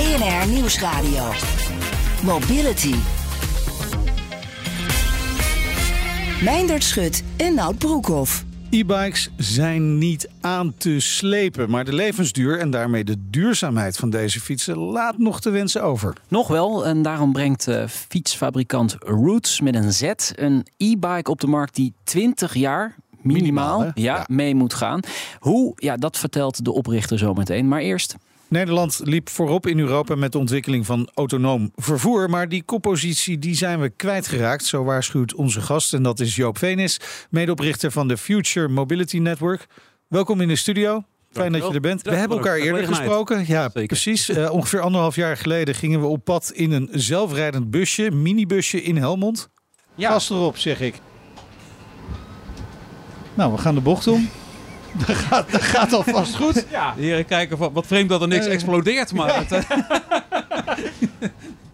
BNR Nieuwsradio. Mobility. Meindert Schut en Nout Broekhoff. E-bikes zijn niet aan te slepen, maar de levensduur en daarmee de duurzaamheid van deze fietsen laat nog te wensen over. Nog wel, en daarom brengt uh, fietsfabrikant Roots met een Z een e-bike op de markt die 20 jaar minimaal, ja, Ja. mee moet gaan. Hoe? Ja, dat vertelt de oprichter zo meteen. Maar eerst Nederland liep voorop in Europa met de ontwikkeling van autonoom vervoer. Maar die koppositie die zijn we kwijtgeraakt. Zo waarschuwt onze gast. En dat is Joop Venis, medeoprichter van de Future Mobility Network. Welkom in de studio. Fijn dat je er bent. We hebben elkaar eerder gesproken. Ja, Zeker. precies. Eh, ongeveer anderhalf jaar geleden gingen we op pad in een zelfrijdend busje, minibusje in Helmond. Ja. Vast erop, zeg ik. Nou, we gaan de bocht om. Dat gaat, dat gaat alvast goed. Ja. De heren kijken van wat vreemd dat er niks Eh. explodeert, maar het, eh,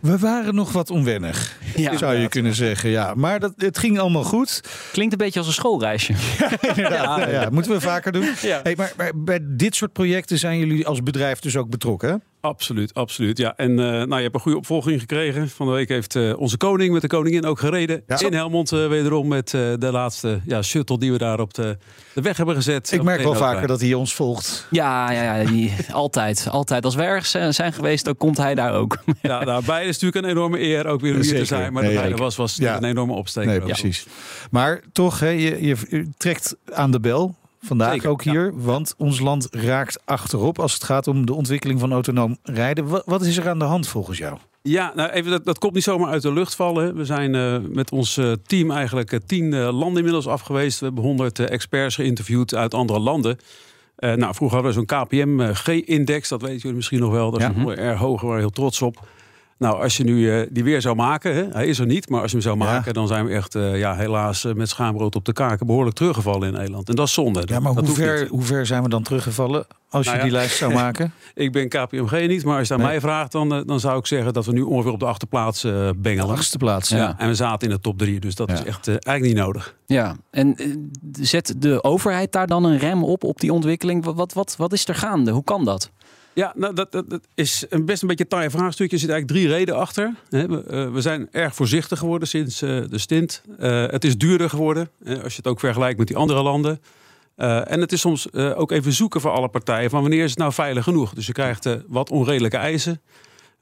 We waren nog wat onwennig, Ja, zou je kunnen zeggen. Ja, maar dat, het ging allemaal goed. klinkt een beetje als een schoolreisje. Inderdaad, ja, ja, moeten we vaker doen. Ja. Hey, maar, maar bij dit soort projecten zijn jullie als bedrijf dus ook betrokken, hè? Absoluut, absoluut. Ja. En eh, nou, je hebt een goede opvolging gekregen. Van de week heeft eh, onze koning met de koningin ook gereden. Ja. In Helmond eh, wederom met eh, de laatste ja, shuttle die we daar op de, de weg hebben gezet. Ik merk wel vaker dat hij ons volgt. Ja, ja, ja die, altijd, altijd. Als we ergens zijn geweest, dan komt hij daar ook. Ja, nou, beide is natuurlijk een enorme eer ook weer om hier te zijn. Maar Nee, dat hij er was, was Ja. een enorme opsteker. Nee, precies. Maar toch, hè, je, je, je trekt aan de bel. Vandaag Zeker, ook ja. hier, want ons land raakt achterop als het gaat om de ontwikkeling van autonoom rijden. Wat, wat is er aan de hand volgens jou? Ja, nou even, dat, dat komt niet zomaar uit de lucht vallen. We zijn eh, met ons eh, team eigenlijk eh, tien landen inmiddels af geweest. We hebben honderd experts geïnterviewd uit andere landen. Nou, vroeger hadden we zo'n KPM eh, G-index, dat weten jullie misschien nog wel. Dat is Ja. nog erg hoog, we waren heel trots op. Nou, als je nu eh, die weer zou maken, hè, hij is er niet, maar als je hem zou Ja. maken, dan zijn we echt eh, ja, helaas eh, met schaamrood op de kaken behoorlijk teruggevallen in Nederland. En dat is zonde. Ja, maar hoe ver, hoe ver zijn we dan teruggevallen als je Nou ja. die lijst zou maken? Ik ben KPMG niet, maar als je aan Nee. mij vraagt, dan, dan zou ik zeggen dat we nu ongeveer op de achterplaats eh bengelen. Achtste plaats. Ja. Ja. En we zaten in de top drie, dus dat Ja. is echt eigenlijk niet nodig. Ja, en zet de overheid daar dan een rem op, op die ontwikkeling? Wat, wat, wat, wat is er gaande? Hoe kan dat? Ja, nou, dat, dat, is een best een beetje een taai vraagstuk. Er zitten eigenlijk drie redenen achter. Eh, we zijn erg voorzichtig geworden sinds eh, de stint. Eh, het is duurder geworden, als je het ook vergelijkt met die andere landen. En het is soms ook even zoeken voor alle partijen van wanneer is het nou veilig genoeg. Dus je krijgt wat onredelijke eisen.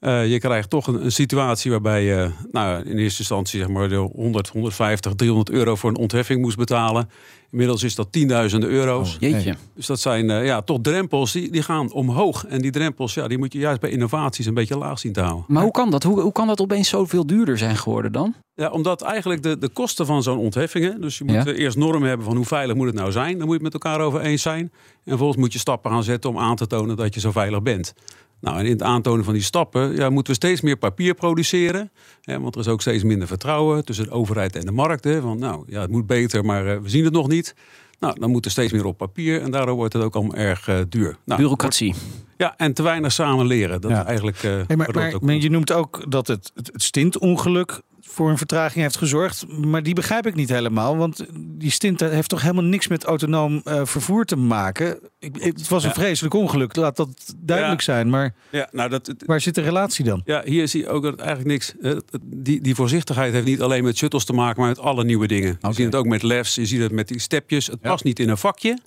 Eh, je krijgt toch een, een situatie waarbij je nou, in eerste instantie zeg maar, de 100, 150, 300 euro voor een ontheffing moest betalen. Inmiddels is dat tienduizenden euro's. Oh. Jeetje. Dus dat zijn eh, ja, toch drempels die, die gaan omhoog. En die drempels ja, die moet je juist bij innovaties een beetje laag zien te houden. Maar hoe kan dat? Hoe, hoe kan dat opeens zoveel duurder zijn geworden dan? Ja, omdat eigenlijk de, de kosten van zo'n ontheffingen... dus je moet Ja. eh, eerst normen hebben van hoe veilig moet het nou zijn. Dan moet je het met elkaar over eens zijn. En vervolgens moet je stappen gaan zetten om aan te tonen dat je zo veilig bent. Nou, en in het aantonen van die stappen ja, moeten we steeds meer papier produceren. Hè, want er is ook steeds minder vertrouwen tussen de overheid en de markt. Hè, van nou, ja, het moet beter, maar eh, we zien het nog niet. Nou, dan moet er steeds meer op papier en daardoor wordt het ook allemaal erg eh, duur. Nou, Bureaucratie. Ja, en te weinig samen leren. Dat Ja. is eigenlijk. eh, Hey, maar, je noemt ook dat het, het, het stintongeluk voor een vertraging heeft gezorgd. Maar die begrijp ik niet helemaal. Want die stint heeft toch helemaal niks met autonoom eh, vervoer te maken. Ik, het was een Ja. vreselijk ongeluk, laat dat duidelijk Ja. zijn. Maar Ja, nou, dat, het- waar zit de relatie dan? ja, hier zie je ook dat eigenlijk niks. eh, die, die voorzichtigheid heeft niet alleen met shuttles te maken, maar met alle nieuwe dingen. Je ziet het ook met lefs, je ziet het met die stepjes. Het past niet in een vakje.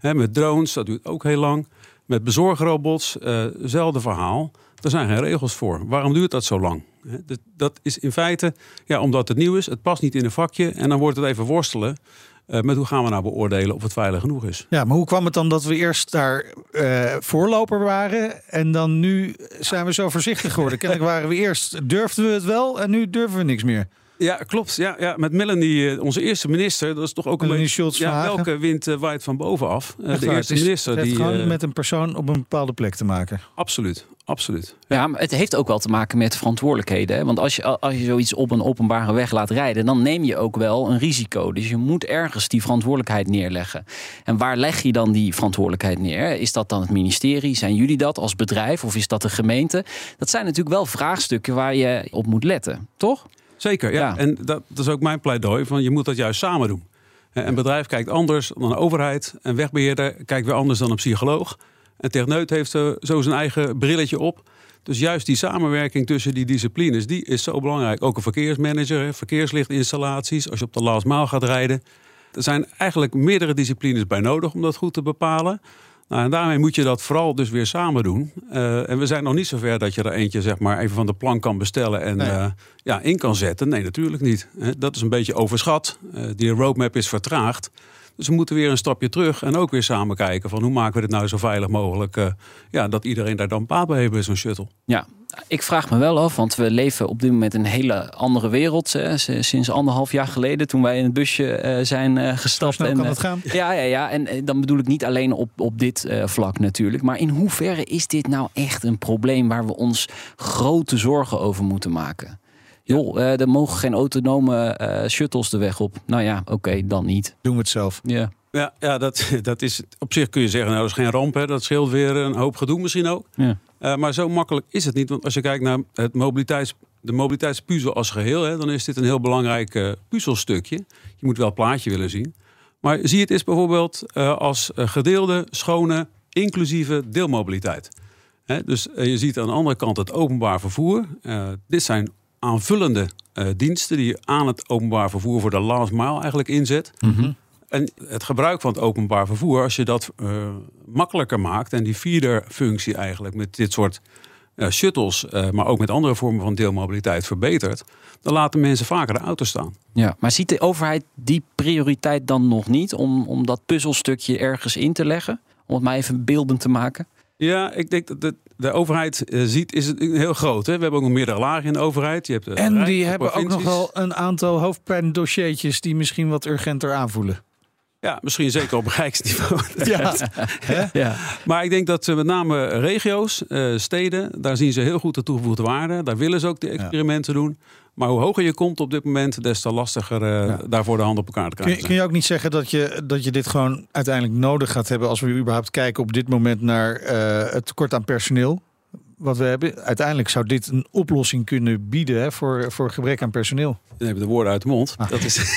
Met drones, dat duurt ook heel lang. Met bezorgrobots, eh hetzelfde verhaal. Er zijn geen regels voor. Waarom duurt dat zo lang? Dat is in feite ja, omdat het nieuw is. Het past niet in een vakje. En dan wordt het even worstelen. eh, met hoe gaan we nou beoordelen of het veilig genoeg is. Ja, maar hoe kwam het dan dat we eerst daar eh, voorloper waren en dan nu zijn we zo voorzichtig geworden? Kennelijk waren we eerst, durfden we het wel en nu durven we niks meer. Ja, klopt. Ja, ja, met Melanie, eh, onze eerste minister. Dat is toch ook een beetje... Schultz Ja, vragen. welke wind eh, waait van bovenaf? Eh, de waar, eerste is- minister. Het heeft die, gewoon met een persoon op een bepaalde plek te maken. Absoluut, absoluut. Ja, maar het heeft ook wel te maken met verantwoordelijkheden. Hè? Want als je, als je zoiets op een openbare weg laat rijden, dan neem je ook wel een risico. Dus je moet ergens die verantwoordelijkheid neerleggen. En waar leg je dan die verantwoordelijkheid neer? Is dat dan het ministerie? Zijn jullie dat als bedrijf? Of is dat de gemeente? Dat zijn natuurlijk wel vraagstukken waar je op moet letten, toch? Zeker, ja. Ja. En dat, dat is ook mijn pleidooi. Van je moet dat juist samen doen. Een bedrijf kijkt anders dan een overheid. Een wegbeheerder kijkt weer anders dan een psycholoog. Een techneut heeft zo zijn eigen brilletje op. Dus juist die samenwerking tussen die disciplines, die is zo belangrijk. Ook een verkeersmanager, verkeerslichtinstallaties, als je op de last mile gaat rijden. Er zijn eigenlijk meerdere disciplines bij nodig om dat goed te bepalen. Nou, en daarmee moet je dat vooral dus weer samen doen. Eh, en we zijn nog niet zover dat je er eentje zeg maar, even van de plank kan bestellen en Nee. eh, ja, in kan zetten. Nee, natuurlijk niet. Dat is een beetje overschat. Eh, die roadmap is vertraagd. Dus we moeten weer een stapje terug en ook weer samen kijken van hoe maken we dit nou zo veilig mogelijk. eh, ja, dat iedereen daar dan baat bij heeft bij zo'n shuttle. Ja, ik vraag me wel af, want we leven op dit moment een hele andere wereld. Sinds anderhalf jaar geleden, toen wij in het busje eh, zijn eh, gestapt. snel en, kan gaan. Ja, ja, ja. En dan bedoel ik niet alleen op, op dit eh, vlak natuurlijk. Maar in hoeverre is dit nou echt een probleem waar we ons grote zorgen over moeten maken? Joh, eh, er mogen geen autonome eh, shuttles de weg op. Nou ja, oké, dan niet. Doen we het zelf. Ja. Ja, ja dat, dat is op zich kun je zeggen, nou dat is geen ramp. Hè. Dat scheelt weer een hoop gedoe misschien ook. Ja. Eh, maar zo makkelijk is het niet. Want als je kijkt naar het mobiliteits, de mobiliteitspuzzel als geheel, hè, dan is dit een heel belangrijk puzzelstukje. Je moet wel het plaatje willen zien. Maar zie het eens bijvoorbeeld eh, als gedeelde, schone, inclusieve deelmobiliteit. Hè, dus je ziet aan de andere kant het openbaar vervoer. Eh, dit zijn aanvullende eh, diensten die je aan het openbaar vervoer voor de last mile eigenlijk inzet. En het gebruik van het openbaar vervoer, als je dat eh, makkelijker maakt en die feeder-functie eigenlijk met dit soort eh, shuttles, maar ook met andere vormen van deelmobiliteit verbetert, dan laten mensen vaker de auto staan. Ja, maar ziet de overheid die prioriteit dan nog niet om, om dat puzzelstukje ergens in te leggen? Om het maar even beeldend te maken. Ja, ik denk dat de, de overheid eh, ziet, is het heel groot. Hè? We hebben ook nog meerdere lagen in de overheid. Je hebt de En Rijk, die de hebben ook nog wel een aantal hoofdpijndossiertjes die misschien wat urgenter aanvoelen. Ja, misschien zeker op rijksniveau. Ja, Ja. Maar ik denk dat ze met name regio's, eh, steden, daar zien ze heel goed de toegevoegde waarde. Daar willen ze ook de experimenten doen. Maar hoe hoger je komt op dit moment, des te lastiger eh, Ja. daarvoor de hand op elkaar te kun, krijgen. je- kun je ook niet zeggen dat je, dat je dit gewoon uiteindelijk nodig gaat hebben als we überhaupt kijken op dit moment naar eh, het tekort aan personeel? Wat we hebben. Uiteindelijk zou dit een oplossing kunnen bieden hè, voor, voor gebrek aan personeel. Dan hebben de woorden uit de mond. Dat is,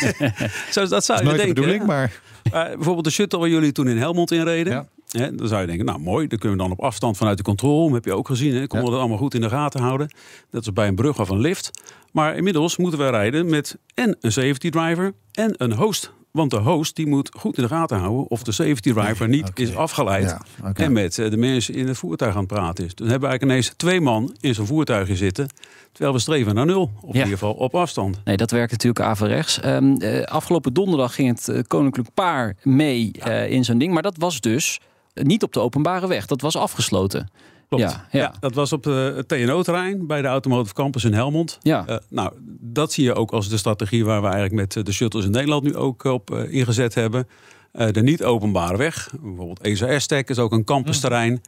zo, dat zou Ah. Dat is je nooit de denken. bedoeling, hè? maar Eh, bijvoorbeeld de shuttle waar jullie toen in Helmond inreden. Ja. Hè, dan zou je denken, nou mooi, dan kunnen we dan op afstand vanuit de controle heb je ook gezien, hè, konden we dat allemaal goed in de gaten houden. Dat is bij een brug of een lift. Maar inmiddels moeten wij rijden met en een safety driver en een host. Want de host die moet goed in de gaten houden of de safety driver niet is afgeleid. Ja. En met eh, de mensen in het voertuig aan het praten is. Dan hebben we eigenlijk ineens twee man in zo'n voertuigje zitten. Terwijl we streven naar nul. Of Ja. in ieder geval op afstand. Nee, dat werkt natuurlijk averechts. Ehm, eh, afgelopen donderdag ging het eh, Koninklijk Paar mee eh, in zo'n ding. Maar dat was dus niet op de openbare weg. Dat was afgesloten. Klopt. Ja, ja. dat was op eh, het TNO-terrein bij de Automotive Campus in Helmond. Ja. Eh, nou, dat zie je ook als de strategie waar we eigenlijk met eh, de shuttles in Nederland nu ook op ingezet hebben. De niet-openbare weg, bijvoorbeeld ESA S-Tech is ook een campusterrein.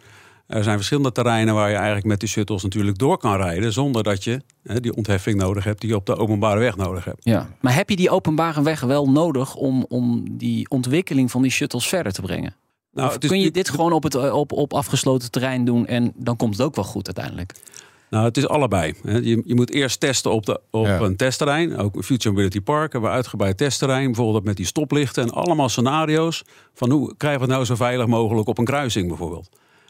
Er zijn verschillende terreinen waar je eigenlijk met de shuttles natuurlijk door kan rijden. Zonder dat je die ontheffing nodig hebt die je op de openbare weg nodig hebt. Ja. Maar heb je die openbare weg wel nodig om, om die ontwikkeling van die shuttles verder te brengen? Nou, of kun je dit gewoon op, het, eh, op, op afgesloten terrein doen en dan komt het ook wel goed uiteindelijk? Nou, het is allebei. hè. Je, je moet eerst testen op, de, op Ja. een testterrein. Ook Future Mobility Park hebben we uitgebreid testterrein. Bijvoorbeeld met die stoplichten en allemaal scenario's. Van hoe krijgen we het nou zo veilig mogelijk op een kruising bijvoorbeeld.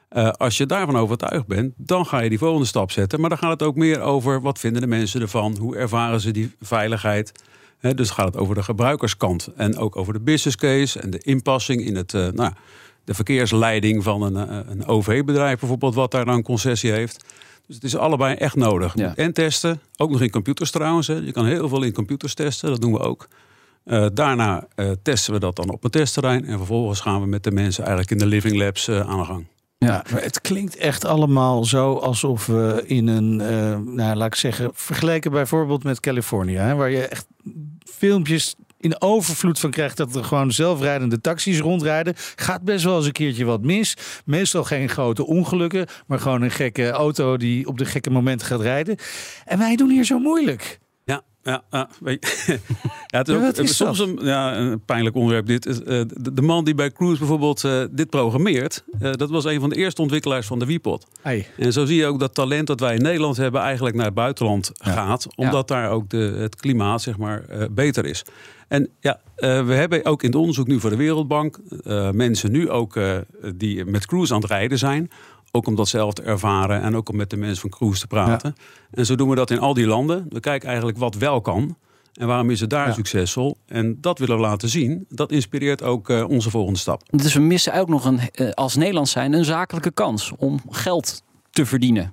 Eh, als je daarvan overtuigd bent, dan ga je die volgende stap zetten. Maar dan gaat het ook meer over wat vinden de mensen ervan? Hoe ervaren ze die veiligheid? Hè, dus gaat het over de gebruikerskant. En ook over de business case en de inpassing in het, eh, nou, de verkeersleiding van een, eh, een OV-bedrijf bijvoorbeeld, wat daar dan een concessie heeft. Dus het is allebei echt nodig. Ja. En testen, ook nog in computers trouwens. Hè. Je kan heel veel in computers testen, dat doen we ook. Eh, daarna eh, testen we dat dan op een testterrein. En vervolgens gaan we met de mensen eigenlijk in de living labs aan de gang. Ja, maar het klinkt echt allemaal zo alsof we in een, nou laat ik zeggen, vergeleken bijvoorbeeld met Californië, hè, waar je echt filmpjes in overvloed van krijgt dat er gewoon zelfrijdende taxis rondrijden. Gaat best wel eens een keertje wat mis. Meestal geen grote ongelukken, maar gewoon een gekke auto die op de gekke momenten gaat rijden. En wij doen hier zo moeilijk. Ja, ja, ja, weet je. ja, het is, ook, soms een, ja, een pijnlijk onderwerp dit. is, eh, de, man die bij Cruise bijvoorbeeld eh, dit programmeert, eh, dat was een van de eerste ontwikkelaars van de Wiepot. Hey. En zo zie je ook dat talent dat wij in Nederland hebben eigenlijk naar het buitenland Ja. gaat. Omdat daar ook de, het klimaat zeg maar, eh, beter is. En ja, eh, we hebben ook in het onderzoek nu voor de Wereldbank eh, mensen nu ook eh, die met Cruise aan het rijden zijn. Ook om dat zelf te ervaren en ook om met de mensen van Cruise te praten. En zo doen we dat in al die landen. We kijken eigenlijk wat wel kan. En waarom is het daar Ja. succesvol? En dat willen we laten zien. Dat inspireert ook onze volgende stap. Dus we missen ook nog een, als Nederland zijn een zakelijke kans om geld te verdienen.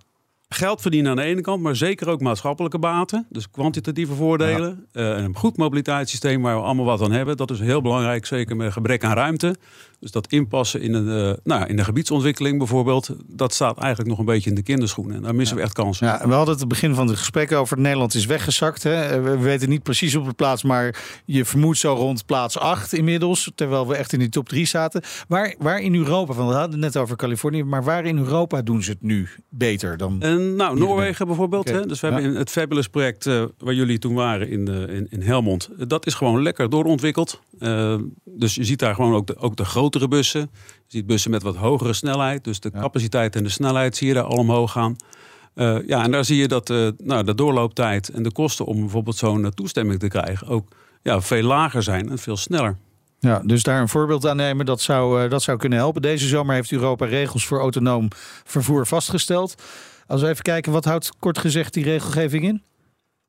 Geld verdienen aan de ene kant, maar zeker ook maatschappelijke baten. Dus kwantitatieve voordelen. Eh, een goed mobiliteitssysteem waar we allemaal wat aan hebben. Dat is heel belangrijk, zeker met gebrek aan ruimte. Dus dat inpassen in, een, eh, nou, ja, in de gebiedsontwikkeling bijvoorbeeld. Dat staat eigenlijk nog een beetje in de kinderschoenen. En daar missen we echt kansen. Ja, we hadden het begin van het gesprek over Nederland is weggezakt. Hè. We weten niet precies op de plaats, maar je vermoedt zo rond plaats 8 inmiddels. Terwijl we echt in die top 3 zaten. Waar, waar in Europa, want we hadden het net over Californië, maar waar in Europa doen ze het nu beter dan? En nou, Noorwegen bijvoorbeeld. Hè? Dus we hebben in het Fabulous project eh, waar jullie toen waren in, de, in, in Helmond. eh, Dat is gewoon lekker doorontwikkeld. Eh, dus je ziet daar gewoon ook de, ook de grotere bussen. Je ziet bussen met wat hogere snelheid. Dus de Ja. capaciteit en de snelheid zie je daar al omhoog gaan. Eh, ja, en daar zie je dat eh, nou, de doorlooptijd en de kosten om bijvoorbeeld zo'n eh, toestemming te krijgen ook ja, veel lager zijn en veel sneller. Ja, dus daar een voorbeeld aan nemen, dat zou, eh, dat zou kunnen helpen. Deze zomer heeft Europa regels voor autonoom vervoer vastgesteld. Als we even kijken, wat houdt kort gezegd die regelgeving in?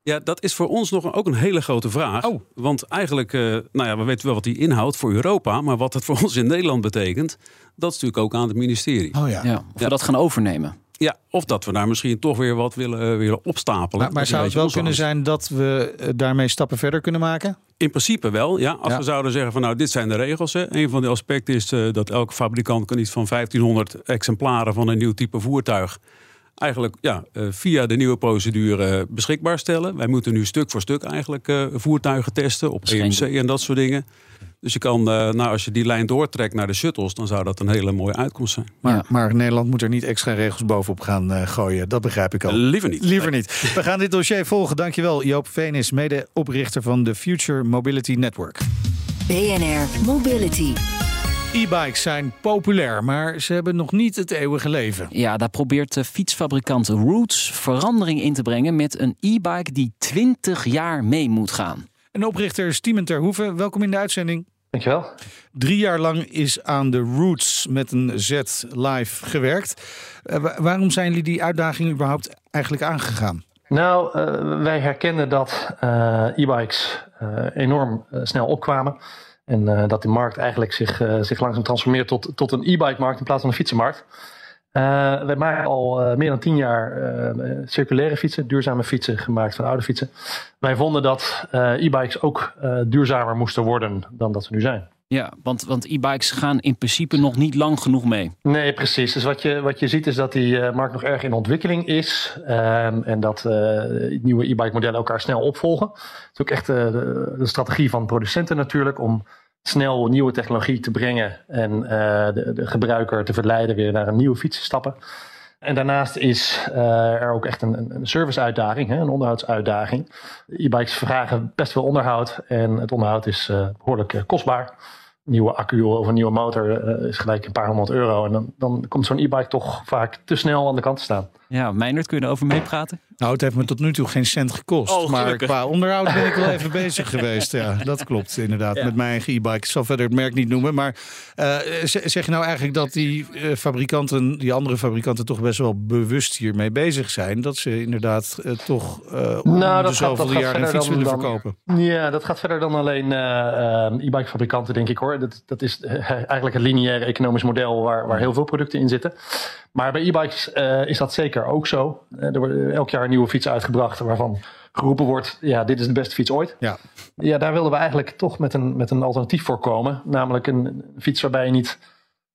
Ja, dat is voor ons nog ook een hele grote vraag. Oh. Want eigenlijk, eh, nou ja, we weten wel wat die inhoudt voor Europa. Maar wat het voor ons in Nederland betekent, dat is natuurlijk ook aan het ministerie. Oh ja. Ja, of we dat gaan overnemen. Ja, of dat we daar misschien toch weer wat willen, eh, willen opstapelen. Maar, zou het wel kunnen zijn dat we eh, daarmee stappen verder kunnen maken? In principe wel, ja. Als Ja. we zouden zeggen van nou, dit zijn de regels. Hè. Een van de aspecten is eh, dat elke fabrikant kan iets van 1500 exemplaren van een nieuw type voertuig eigenlijk ja, eh, via de nieuwe procedure beschikbaar stellen. Wij moeten nu stuk voor stuk eigenlijk eh, voertuigen testen op EMC en dat soort dingen. Dus je kan, eh, nou, als je die lijn doortrekt naar de shuttles, dan zou dat een hele mooie uitkomst zijn. Maar, Ja. maar Nederland moet er niet extra regels bovenop gaan eh, gooien. Dat begrijp ik al. Liever niet. Liever niet. We gaan dit dossier volgen. Dankjewel Joop Venis, mede-oprichter van de Future Mobility Network. BNR Mobility. E-bikes zijn populair, maar ze hebben nog niet het eeuwige leven. Ja, daar probeert de fietsfabrikant Roots verandering in te brengen met een e-bike die 20 jaar mee moet gaan. En oprichter Steven Terhoeven, welkom in de uitzending. Dankjewel. Drie jaar lang is aan de Roots met een Z live gewerkt. Eh, wa- waarom zijn jullie die uitdaging überhaupt eigenlijk aangegaan? Nou, eh, wij herkenden dat eh, e-bikes enorm snel opkwamen. En eh, dat de markt eigenlijk zich, eh, zich langzaam transformeert tot, tot een e-bike-markt in plaats van een fietsenmarkt. Eh, wij maken al meer dan tien jaar circulaire fietsen, duurzame fietsen gemaakt van oude fietsen. Wij vonden dat e-bikes ook duurzamer moesten worden dan dat ze nu zijn. Ja, want, want e-bikes gaan in principe nog niet lang genoeg mee. Nee, precies. Dus wat je, wat je ziet is dat die markt nog erg in ontwikkeling is. Ehm, en dat nieuwe e-bike modellen elkaar snel opvolgen. Het is ook echt de, de strategie van producenten natuurlijk om snel nieuwe technologie te brengen en eh, de, de gebruiker te verleiden weer naar een nieuwe fiets te stappen. En daarnaast is eh, er ook echt een, een serviceuitdaging, hè, een onderhoudsuitdaging. E-bikes vragen best veel onderhoud en het onderhoud is eh, behoorlijk eh, kostbaar nieuwe accu of een nieuwe motor is gelijk een paar honderd euro. En dan, dan komt zo'n e-bike toch vaak te snel aan de kant te staan. Ja, Meijnerd, kun je erover meepraten? Nou, het heeft me tot nu toe geen cent gekost. Oh, maar qua onderhoud ben ik wel even bezig geweest. Ja, dat klopt inderdaad. Ja. Met mijn eigen e-bike. Ik zal verder het merk niet noemen. Maar eh, zeg je nou eigenlijk dat die eh, fabrikanten, die andere fabrikanten, toch best wel bewust hiermee bezig zijn? Dat ze inderdaad eh, toch eh om Nou, de dat gaat- dat zoveel gaat jaar een verder fiets dan- willen dan- verkopen? Ja, dat gaat verder dan alleen eh, eh, e-bike fabrikanten, denk ik hoor. Dat, dat is eigenlijk een lineair economisch model waar, waar heel veel producten in zitten. Maar bij e-bikes eh, is dat zeker ook zo. Eh, er worden elk jaar een nieuwe fiets uitgebracht waarvan geroepen wordt, ja, dit is de beste fiets ooit. Ja. Ja, daar wilden we eigenlijk toch met een, met een alternatief voor komen. Namelijk een, fiets waarbij je niet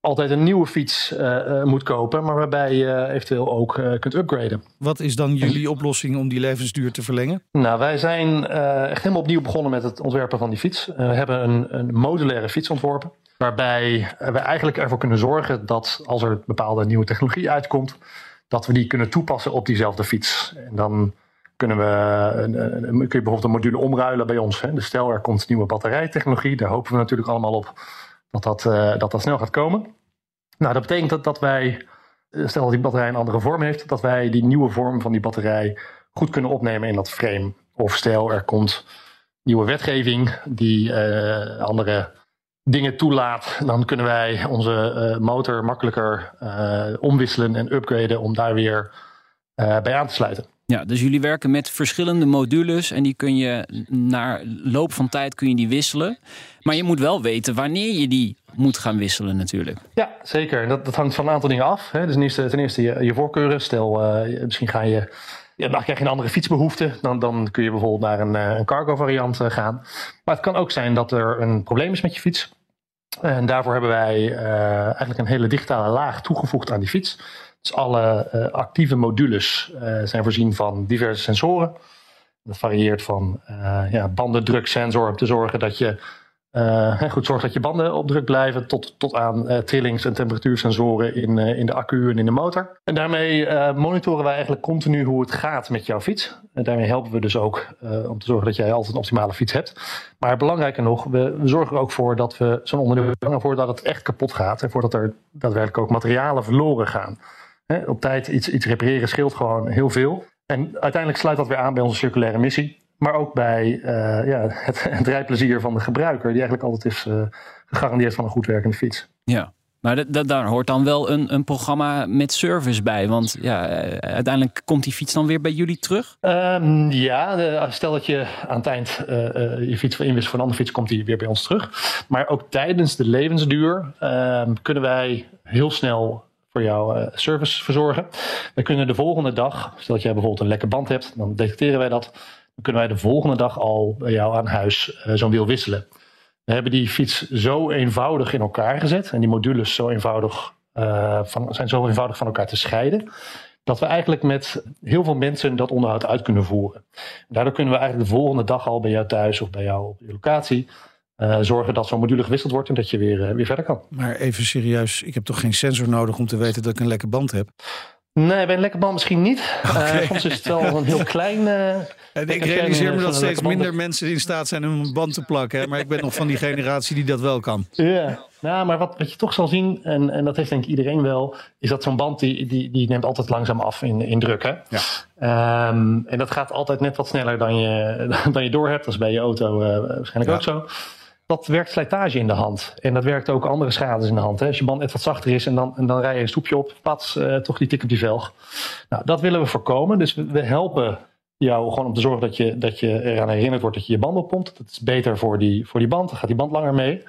altijd een nieuwe fiets uh, moet kopen, maar waarbij je eventueel ook uh, kunt upgraden. Wat is dan jullie oplossing om die levensduur te verlengen? Nou, wij zijn echt helemaal opnieuw begonnen met het ontwerpen van die fiets. we hebben een, een modulaire fiets ontworpen, waarbij we eigenlijk ervoor kunnen zorgen dat als er bepaalde nieuwe technologie uitkomt, dat we die kunnen toepassen op diezelfde fiets. En dan kunnen we, kun je bijvoorbeeld een module omruilen bij ons. Hè. Dus stel er komt nieuwe batterijtechnologie, daar hopen we natuurlijk allemaal op dat dat, uh, dat, dat snel gaat komen. Nou, dat betekent dat, dat wij, eh, stel dat die batterij een andere vorm heeft, dat wij die nieuwe vorm van die batterij goed kunnen opnemen in dat frame. Of stel er komt nieuwe wetgeving die uh, andere dingen toelaat, dan kunnen wij onze uh, motor makkelijker omwisselen en upgraden om daar weer bij aan te sluiten. Ja, dus jullie werken met verschillende modules en die kun je naar loop van tijd kun je die wisselen. Maar je moet wel weten wanneer je die moet gaan wisselen natuurlijk. Ja, zeker. Dat, dat hangt van een aantal dingen af. Hè. Dus ten eerste, ten eerste je, je voorkeuren. Stel, uh, misschien ga je, ja, dan krijg je een andere fietsbehoefte. Dan, dan kun je bijvoorbeeld naar een, eh, een cargo variant gaan. Maar het kan ook zijn dat er een probleem is met je fiets. En daarvoor hebben wij eigenlijk een hele digitale laag toegevoegd aan die fiets. Dus alle uh, actieve modules uh, zijn voorzien van diverse sensoren. Dat varieert van ja, bandendruksensor om te zorgen dat je goed zorgt dat je banden op druk blijven, tot, tot aan trillings- en temperatuursensoren in, in de accu en in de motor. En daarmee monitoren wij eigenlijk continu hoe het gaat met jouw fiets. En daarmee helpen we dus ook om te zorgen dat jij altijd een optimale fiets hebt. Maar belangrijker nog, we, zorgen er ook voor dat we zo'n onderdeel vangen voordat het echt kapot gaat en voordat er daadwerkelijk ook materialen verloren gaan op tijd iets, iets repareren scheelt gewoon heel veel. En uiteindelijk sluit dat weer aan bij onze circulaire missie. Maar ook bij uh, ja, het, het rijplezier van de gebruiker, die eigenlijk altijd is uh, gegarandeerd van een goed werkende fiets. Ja, maar daar hoort dan wel een, een programma met service bij. Want ja, eh, uiteindelijk komt die fiets dan weer bij jullie terug? Um, ja, stel dat je aan het eind uh, je fiets inwist voor een andere fiets, komt die weer bij ons terug. Maar ook tijdens de levensduur uh, kunnen wij heel snel voor jouw uh, service verzorgen. We kunnen de volgende dag, stel dat jij bijvoorbeeld een lekke band hebt, dan detecteren wij dat. Kunnen wij de volgende dag al bij jou aan huis uh, zo'n wiel wisselen. We hebben die fiets zo eenvoudig in elkaar gezet en die modules zo eenvoudig, uh, van, zijn zo eenvoudig van elkaar te scheiden. Dat we eigenlijk met heel veel mensen dat onderhoud uit kunnen voeren. Daardoor kunnen we eigenlijk de volgende dag al bij jou thuis of bij jou op je locatie uh, zorgen dat zo'n module gewisseld wordt en dat je weer, weer verder kan. Maar even serieus, ik heb toch geen sensor nodig om te weten dat ik een lekke band heb? Nee, bij een lekke band misschien niet. Okay. Uh, soms is het wel een heel klein. en ik realiseer me dat steeds minder mensen in staat zijn om een band te plakken. Hè? Maar ik ben nog van die generatie die dat wel kan. Ja, nou, maar wat, wat je toch zal zien, en, en dat heeft denk ik iedereen wel, is dat zo'n band die, die, die neemt altijd langzaam af in, in druk. Hè? Ja. Um, en dat gaat altijd net wat sneller dan je, dan je doorhebt. Dat is bij je auto waarschijnlijk ja. ook zo dat werkt slijtage in de hand. En dat werkt ook andere schades in de hand. Hè. Als je band net wat zachter is en dan, en dan rij je een stoepje op, pats, uh, toch die tik op die velg. Nou, dat willen we voorkomen. Dus we, we, helpen jou gewoon om te zorgen dat je, dat je eraan herinnerd wordt dat je je band oppompt. Dat is beter voor die, voor die band, dan gaat die band langer mee.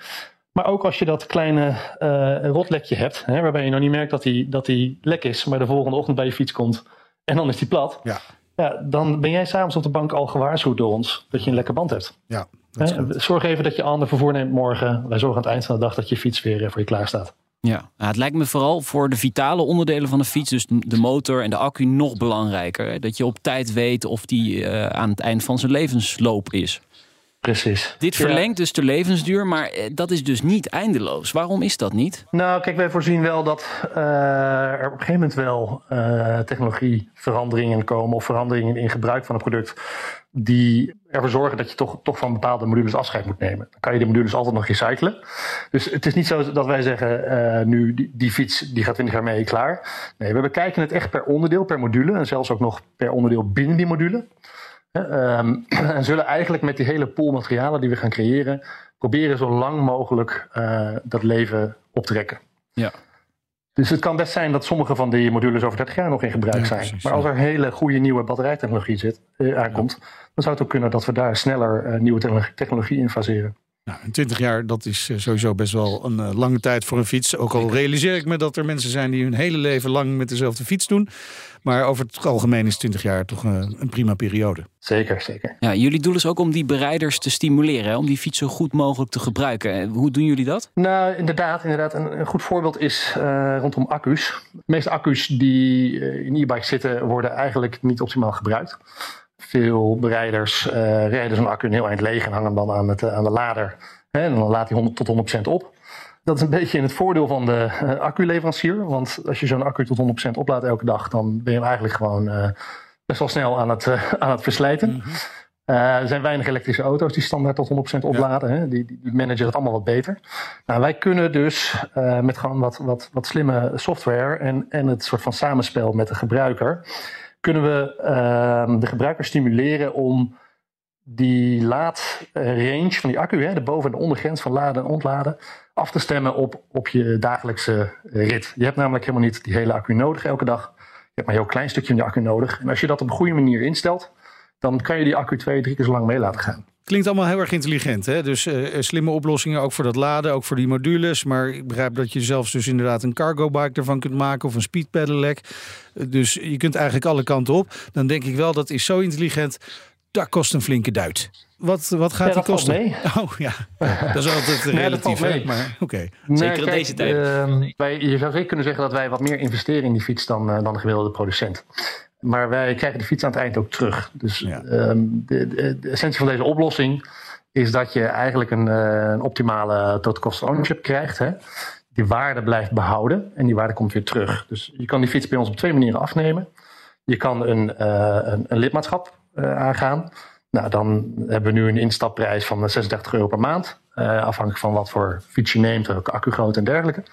Maar ook als je dat kleine uh, rotlekje hebt, hè, waarbij je nog niet merkt dat die, dat die lek is, maar de volgende ochtend bij je fiets komt en dan is die plat. Ja. Ja, dan ben jij s'avonds op de bank al gewaarschuwd door ons dat je een lekke band hebt. Ja, Zorg even dat je ander vervoer neemt morgen. Wij zorgen aan het eind van de dag dat je fiets weer eh, voor je klaar staat. Ja, nou, het lijkt me vooral voor de vitale onderdelen van de fiets, dus de motor en de accu, nog belangrijker. Dat je op tijd weet of die uh, aan het eind van zijn levensloop is. Precies. Dit verlengt dus de levensduur, maar eh, dat is dus niet eindeloos. Waarom is dat niet? Nou, kijk, wij voorzien wel dat uh, er op een gegeven moment wel uh, technologieveranderingen komen of veranderingen in gebruik van het product die ervoor zorgen dat je toch, toch van bepaalde modules afscheid moet nemen. Dan kan je de modules altijd nog recyclen. Dus het is niet zo dat wij zeggen, uh, nu die, fiets die gaat 20 jaar mee, klaar. Nee, we bekijken het echt per onderdeel, per module en zelfs ook nog per onderdeel binnen die module. Um, en zullen eigenlijk met die hele pool materialen die we gaan creëren, proberen zo lang mogelijk uh, dat leven op te rekken. Ja. Dus het kan best zijn dat sommige van die modules over 30 jaar nog in gebruik ja, zijn. Precies, maar als er hele goede nieuwe batterijtechnologie zit, uh, aankomt, ja. dan zou het ook kunnen dat we daar sneller uh, nieuwe technologie in faseren. Nou, 20 jaar, dat is eh, sowieso best wel een uh, lange tijd voor een fiets. Ook al realiseer ik me dat er mensen zijn die hun hele leven lang met dezelfde fiets doen. Maar over het algemeen is 20 jaar toch een, een prima periode. Zeker, zeker. Ja, jullie doel is ook om die bereiders te stimuleren, hè? om die fiets zo goed mogelijk te gebruiken. Hoe doen jullie dat? Nou, inderdaad. inderdaad. Een, een goed voorbeeld is uh, rondom accu's. De meeste accu's die in e-bikes zitten, worden eigenlijk niet optimaal gebruikt. Veel bereiders uh, rijden zo'n accu een heel eind leeg en hangen dan aan, het, aan de lader. Hè, en dan laat hij 100 tot 100% op. Dat is een beetje in het voordeel van de uh, acculeverancier. Want als je zo'n accu tot 100% oplaadt elke dag, dan ben je hem eigenlijk gewoon uh, best wel snel aan het, aan het verslijten. Mm -hmm. er zijn weinig elektrische auto's die standaard tot 100% opladen. Ja. Hè? Die, die, managen het allemaal wat beter. Nou, wij kunnen dus met gewoon wat, wat, wat slimme software en, en het soort van samenspel met de gebruiker kunnen we uh, de gebruiker stimuleren om die laadrange van die accu, hè, de boven- en de ondergrens van laden en ontladen, af te stemmen op, op je dagelijkse rit. Je hebt namelijk helemaal niet die hele accu nodig elke dag. Je hebt maar een heel klein stukje van die accu nodig. En als je dat op een goede manier instelt, dan kan je die accu twee, drie keer zo lang mee laten gaan. Klinkt allemaal heel erg intelligent. Hè? Dus uh, slimme oplossingen ook voor dat laden, ook voor die modules. Maar ik begrijp dat je zelfs dus inderdaad een cargo bike ervan kunt maken of een speed pedelec. Dus je kunt eigenlijk alle kanten op. Dan denk ik wel, dat is zo intelligent. Dat kost een flinke duit. Wat, wat gaat ja, die kosten? Mee. Oh ja, dat is altijd relatief. nee, maar oké. Okay. Nee, Zeker in deze tijd. Uh, wij, je zou zeker kunnen zeggen dat wij wat meer investeren in die fiets dan, uh, dan de gemiddelde producent. Maar wij krijgen de fiets aan het eind ook terug. Dus ja. um, de, de, de, essentie van deze oplossing is dat je eigenlijk een, uh, een optimale total cost of ownership krijgt. Hè? Die waarde blijft behouden en die waarde komt weer terug. Dus je kan die fiets bij ons op twee manieren afnemen. Je kan een, uh, een, een lidmaatschap uh, aangaan. Nou, dan hebben we nu een instapprijs van 36 euro per maand. afhankelijk van wat voor fiets je neemt, welke accugrootte en dergelijke.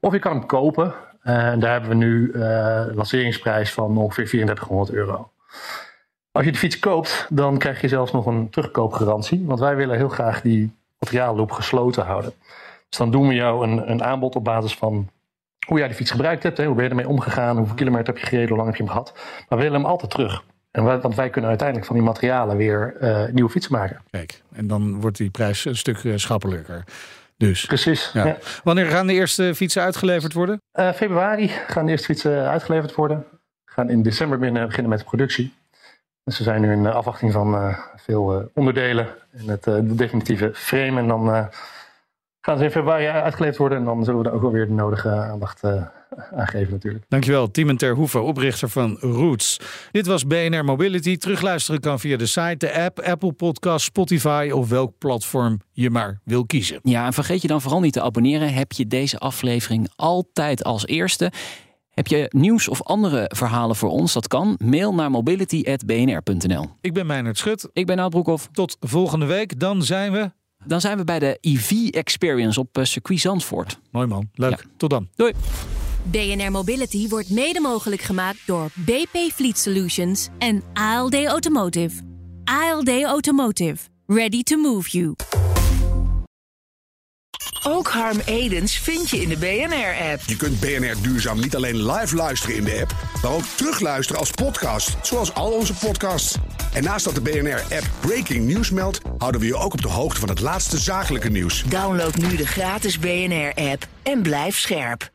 Of je kan hem kopen en daar hebben we nu een lanceringsprijs van ongeveer 3400 euro. Als je de fiets koopt, dan krijg je zelfs nog een terugkoopgarantie. Want wij willen heel graag die materiaalloop gesloten houden. Dus dan doen we jou een, een aanbod op basis van hoe jij de fiets gebruikt hebt. Hè, hoe ben je ermee omgegaan, hoeveel kilometer heb je gereden, hoe lang heb je hem gehad. Maar we willen hem altijd terug. En wij, want wij kunnen uiteindelijk van die materialen weer uh, nieuwe fietsen maken. Kijk, en dan wordt die prijs een stuk uh, schappelijker. Dus. Precies. Ja. Ja. Wanneer gaan de eerste fietsen uitgeleverd worden? Uh, februari gaan de eerste fietsen uitgeleverd worden. We gaan in december binnen beginnen met de productie. Dus we zijn nu in afwachting van uh, veel uh, onderdelen en het de definitieve frame. En dan gaan ze in februari uitgeleverd worden. En dan zullen we er ook wel weer de nodige aandacht aan geven natuurlijk. Dankjewel, Tiemen Terhoeven, oprichter van Roots. Dit was BNR Mobility. Terugluisteren kan via de site, de app, Apple Podcast, Spotify of welk platform je maar wil kiezen. Ja, en vergeet je dan vooral niet te abonneren. Heb je deze aflevering altijd als eerste. Heb je nieuws of andere verhalen voor ons? Dat kan. Mail naar mobility.bnr.nl. Ik ben Meijnerd Schut. Ik ben Nout Broekhoff. Tot volgende week. Dan zijn we... Dan zijn we bij de EV Experience op circuit Zandvoort. Mooi man. Leuk. Ja. Tot dan. Doei. BNR Mobility wordt mede mogelijk gemaakt door BP Fleet Solutions en ALD Automotive. ALD Automotive. Ready to move you. Ook Harm Edens vind je in de BNR-app. Je kunt BNR Duurzaam niet alleen live luisteren in de app, maar ook terugluisteren als podcast, zoals al onze podcasts. En naast dat de BNR-app Breaking News meldt, houden we je ook op de hoogte van het laatste zakelijke nieuws. Download nu de gratis BNR-app en blijf scherp.